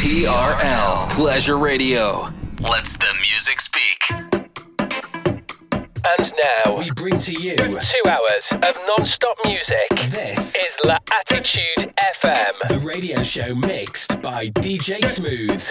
TRL Pleasure Radio. Let's the music speak. And now we bring to you two hours of non-stop music. This is La Attitude FM, the radio show mixed by DJ Smooth.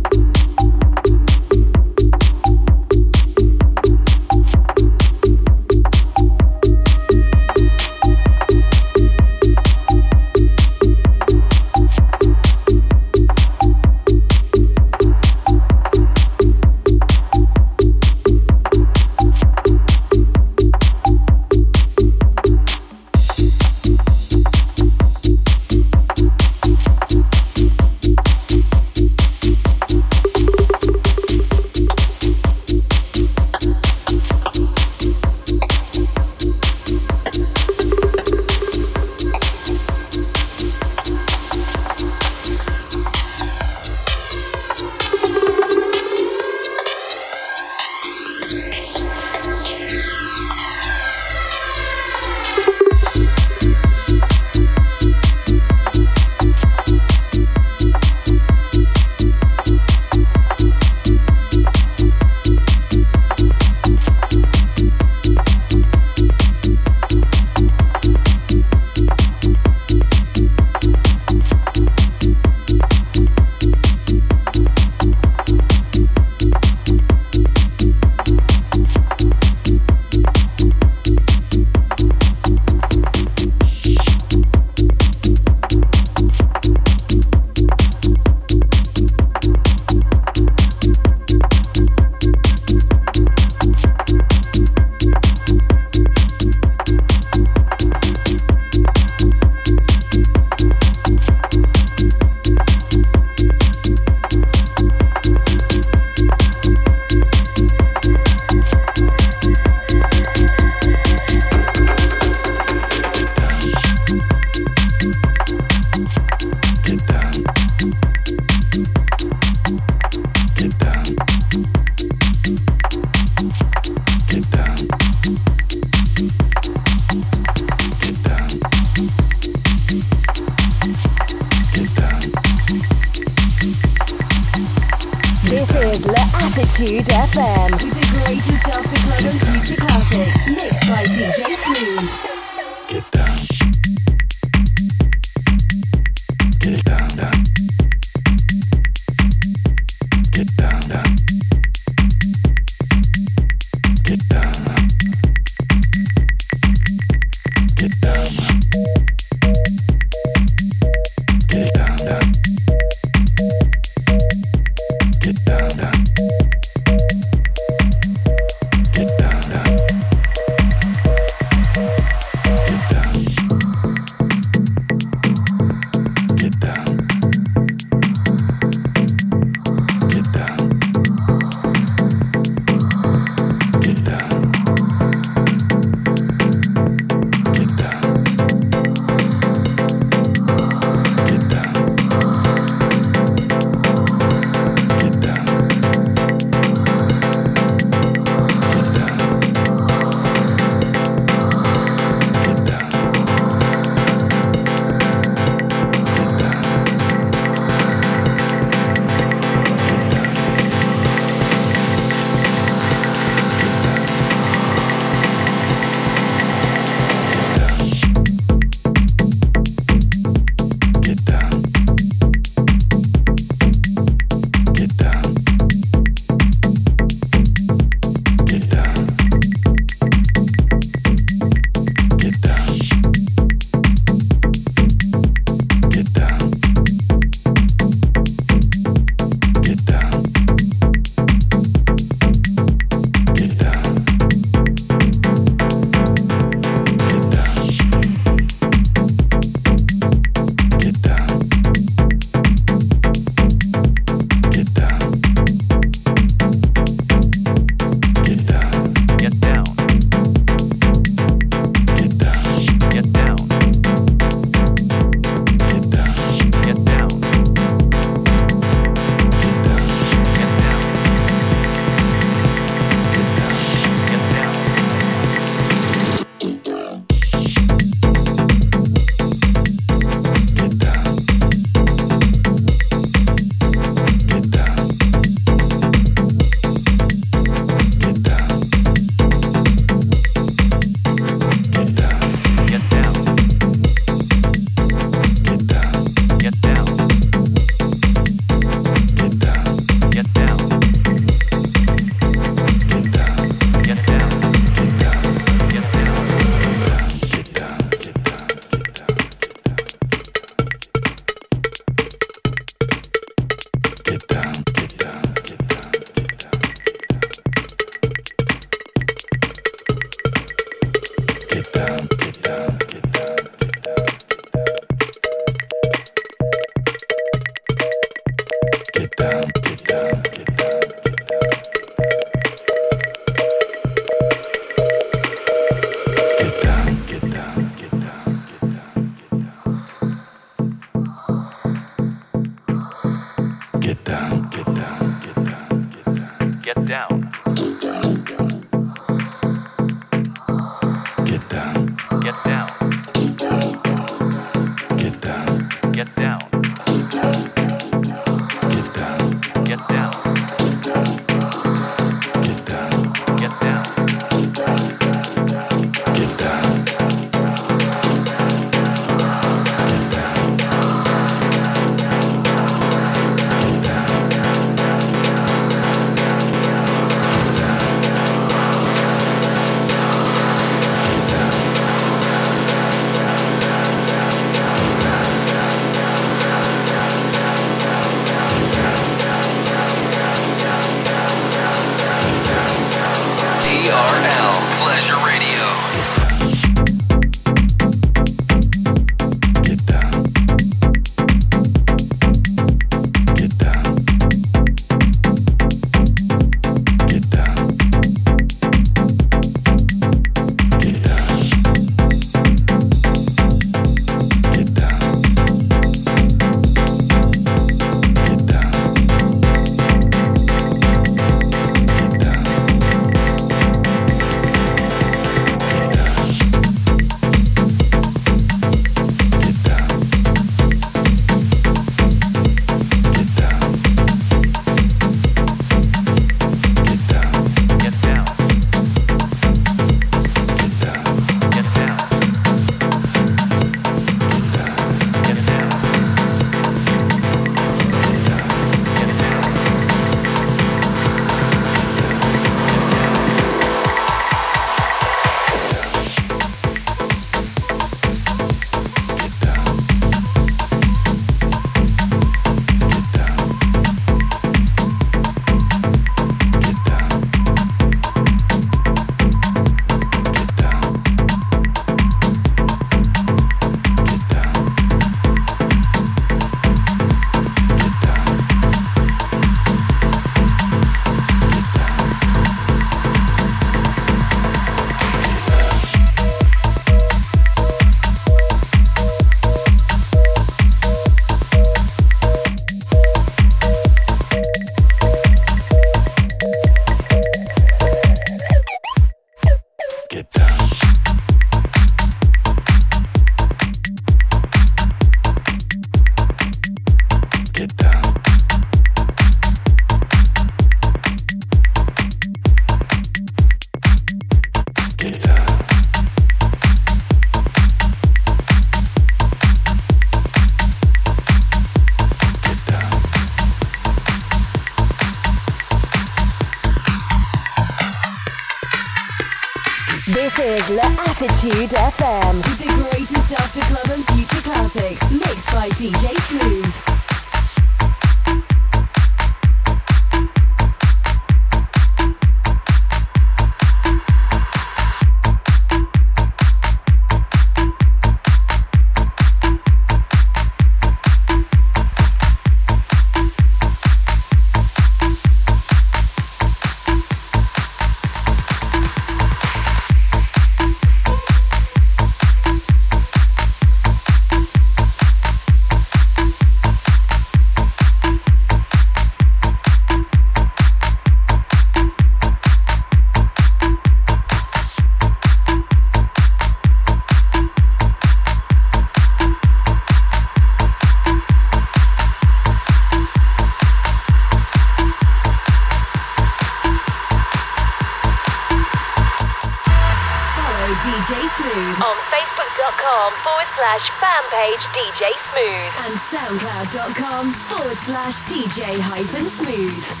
And SoundCloud.com forward slash DJ hyphen smooth.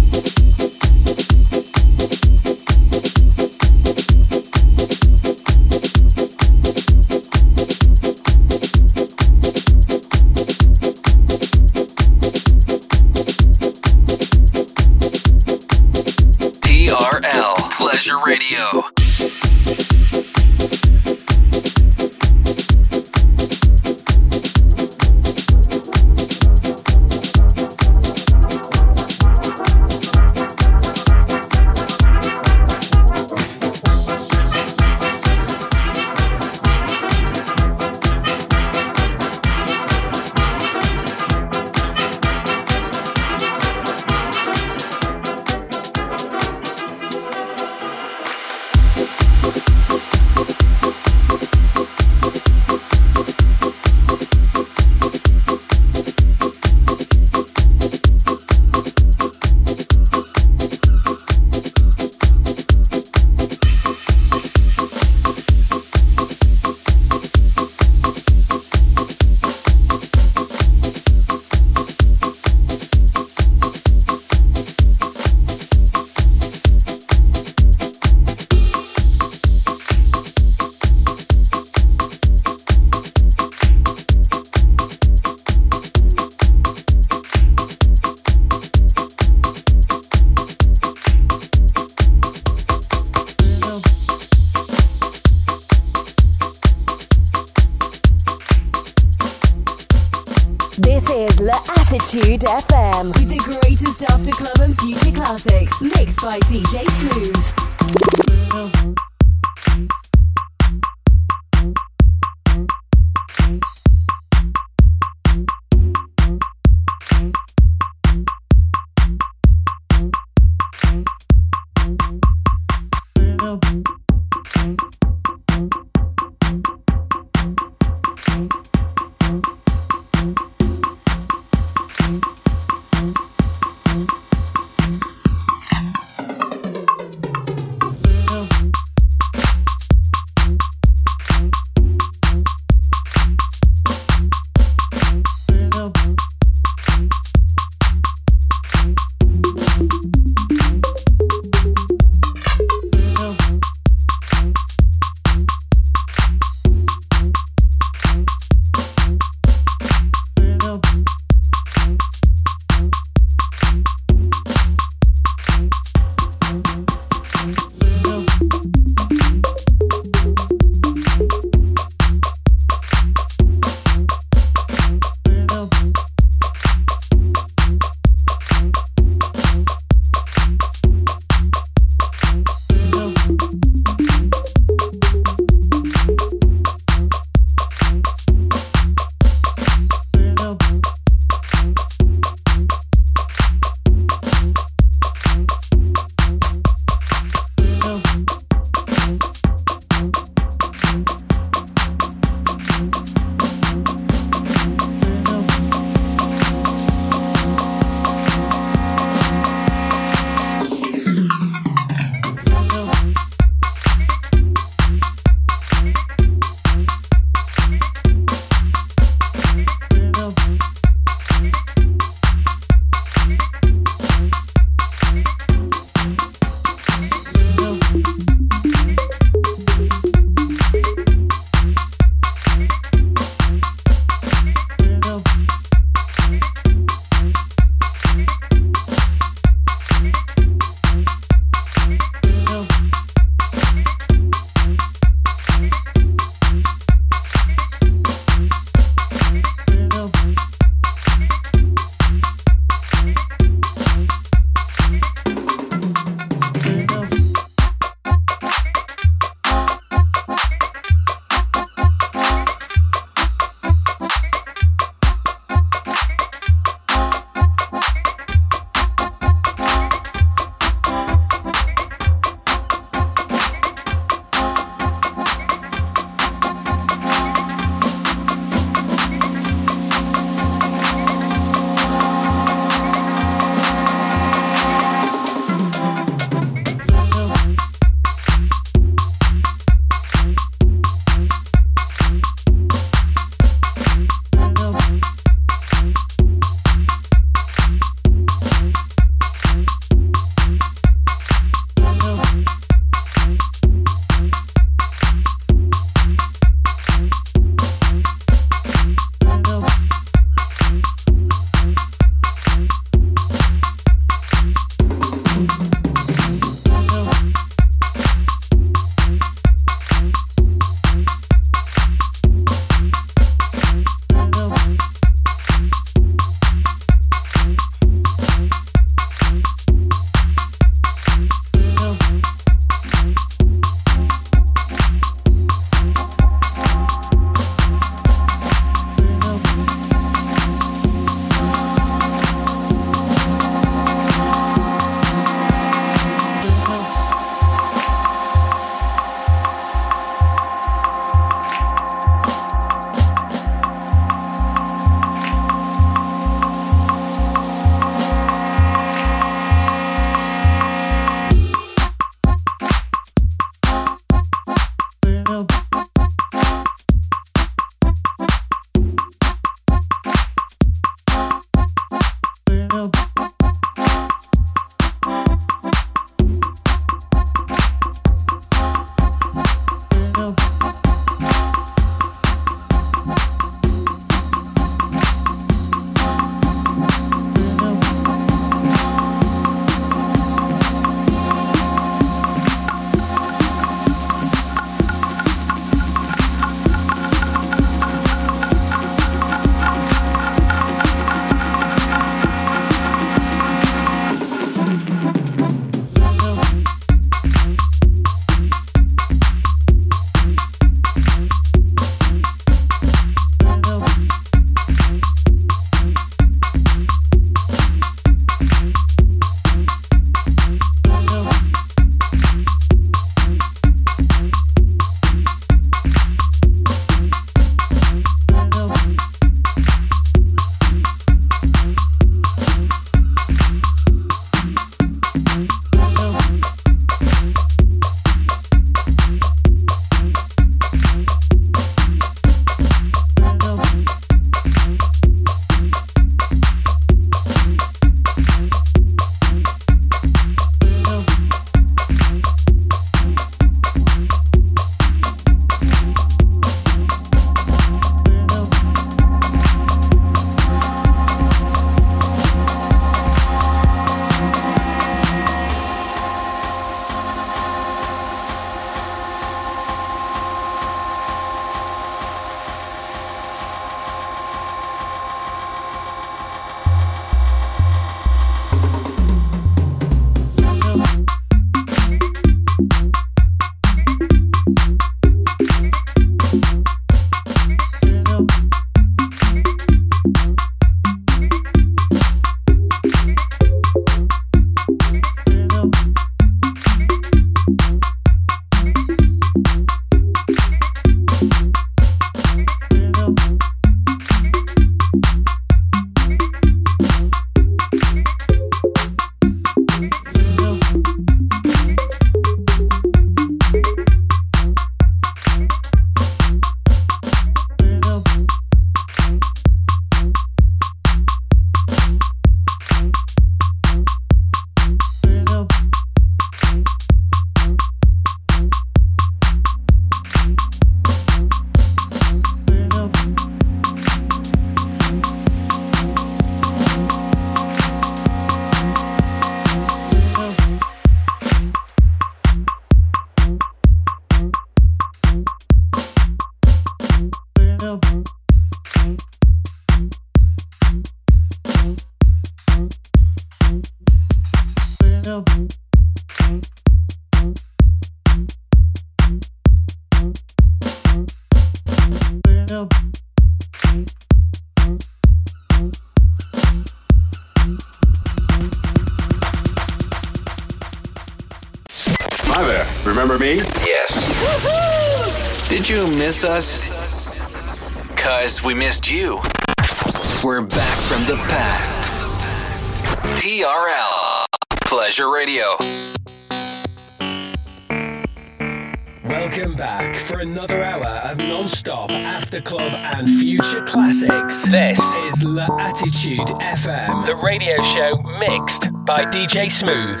Of non-stop after club and future classics. This is La Attitude FM, the radio show mixed by DJ Smooth.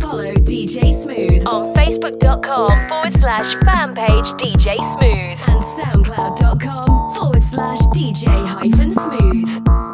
Follow DJ Smooth on Facebook.com forward slash fan page DJ Smooth and SoundCloud.com forward slash DJ hyphen Smooth.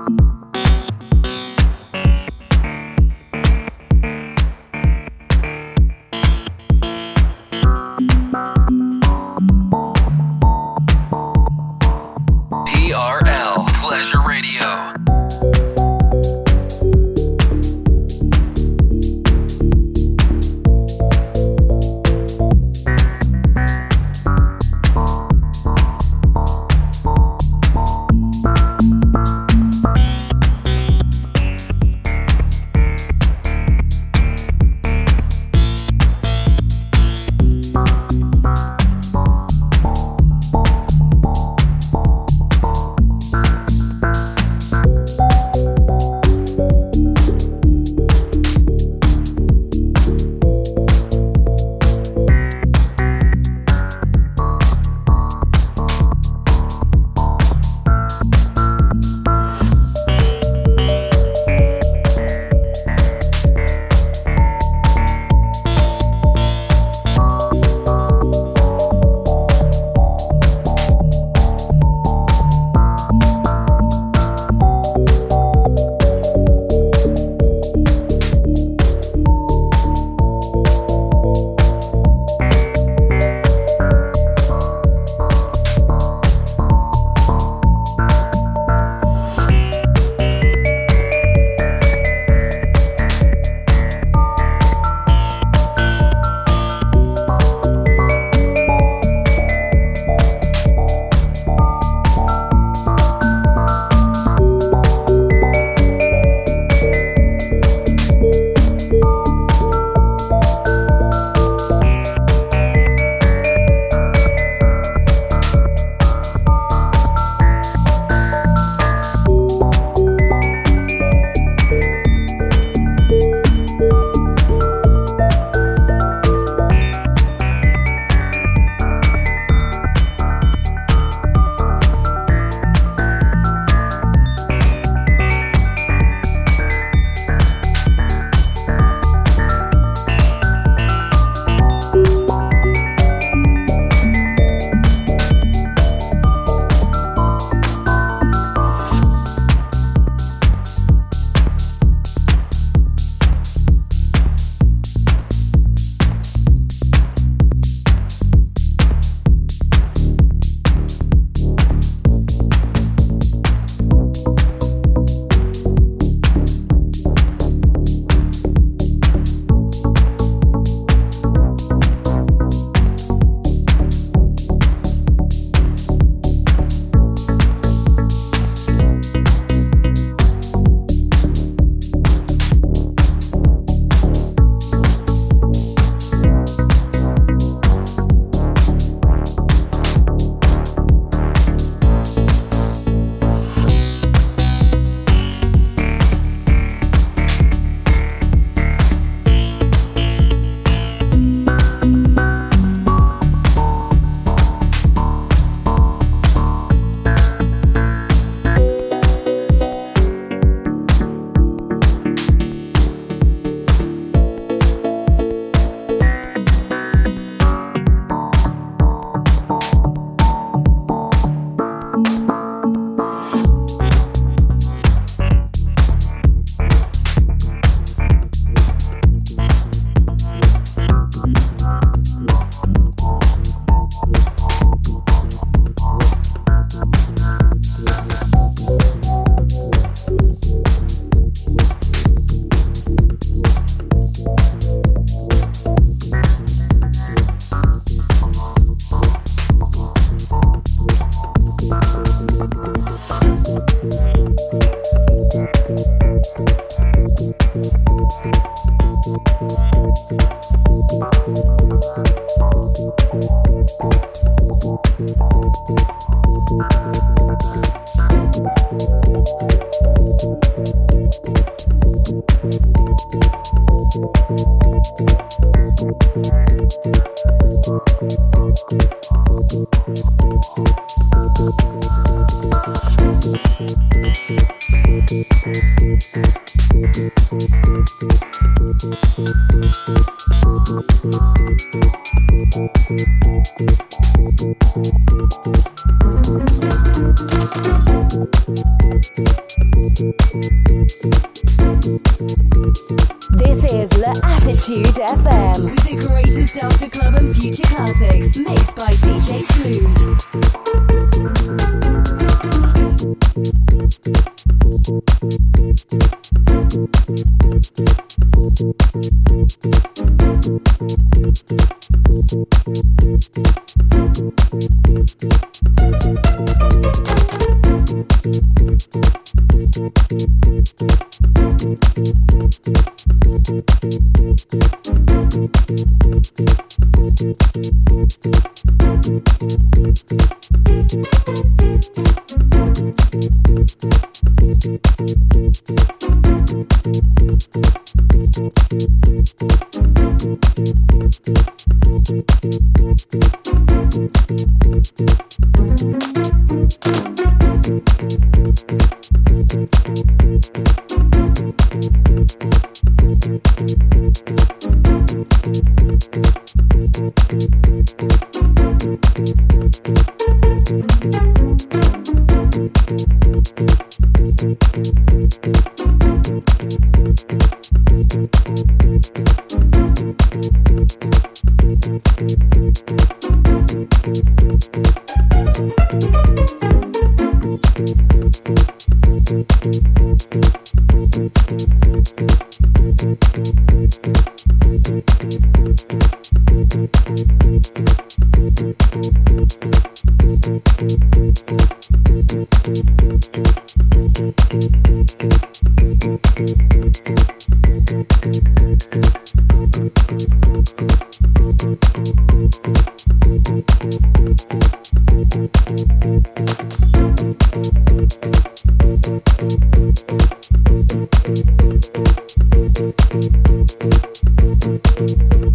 Thank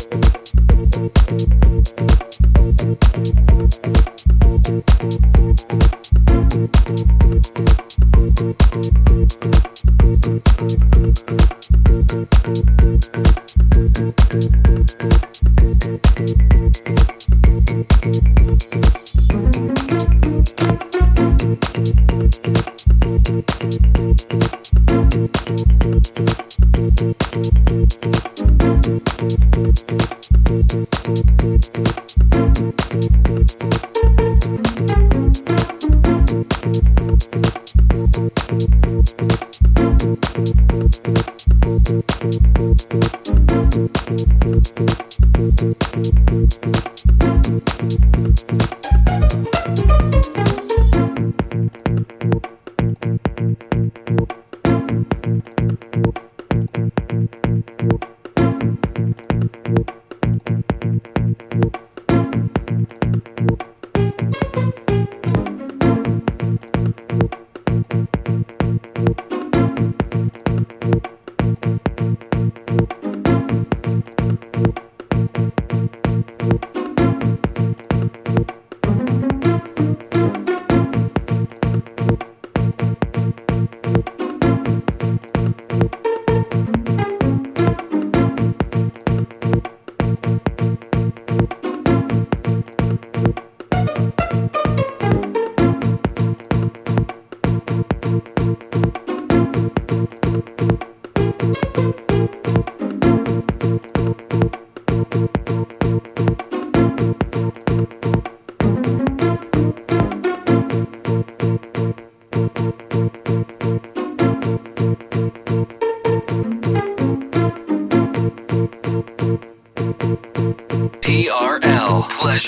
you.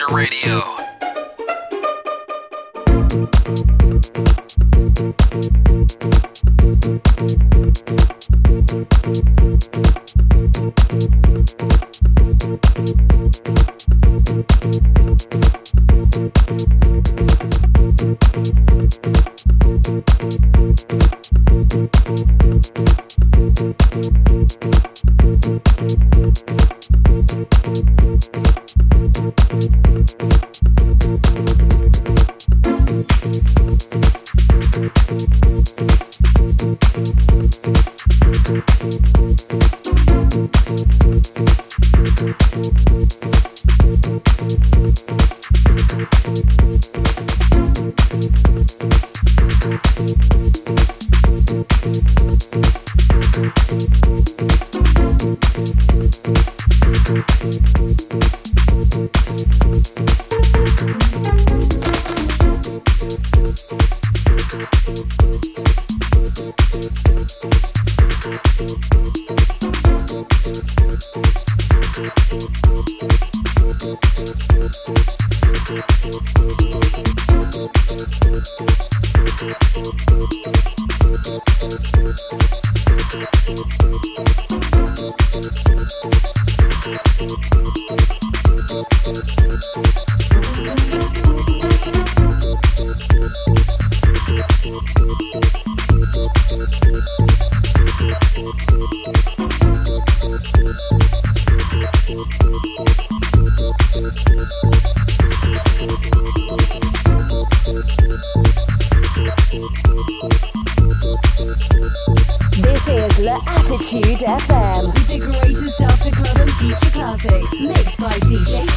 Radio. Attitude FM with the greatest afterclub and future classics. Mixed by DJ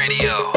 Radio.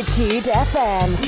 Attitude FM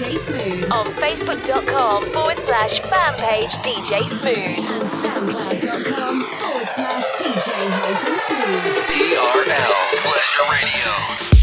On facebook.com forward slash fan page DJ Smooth and soundcloud.com forward slash DJ smooth. TRL Pleasure Radio.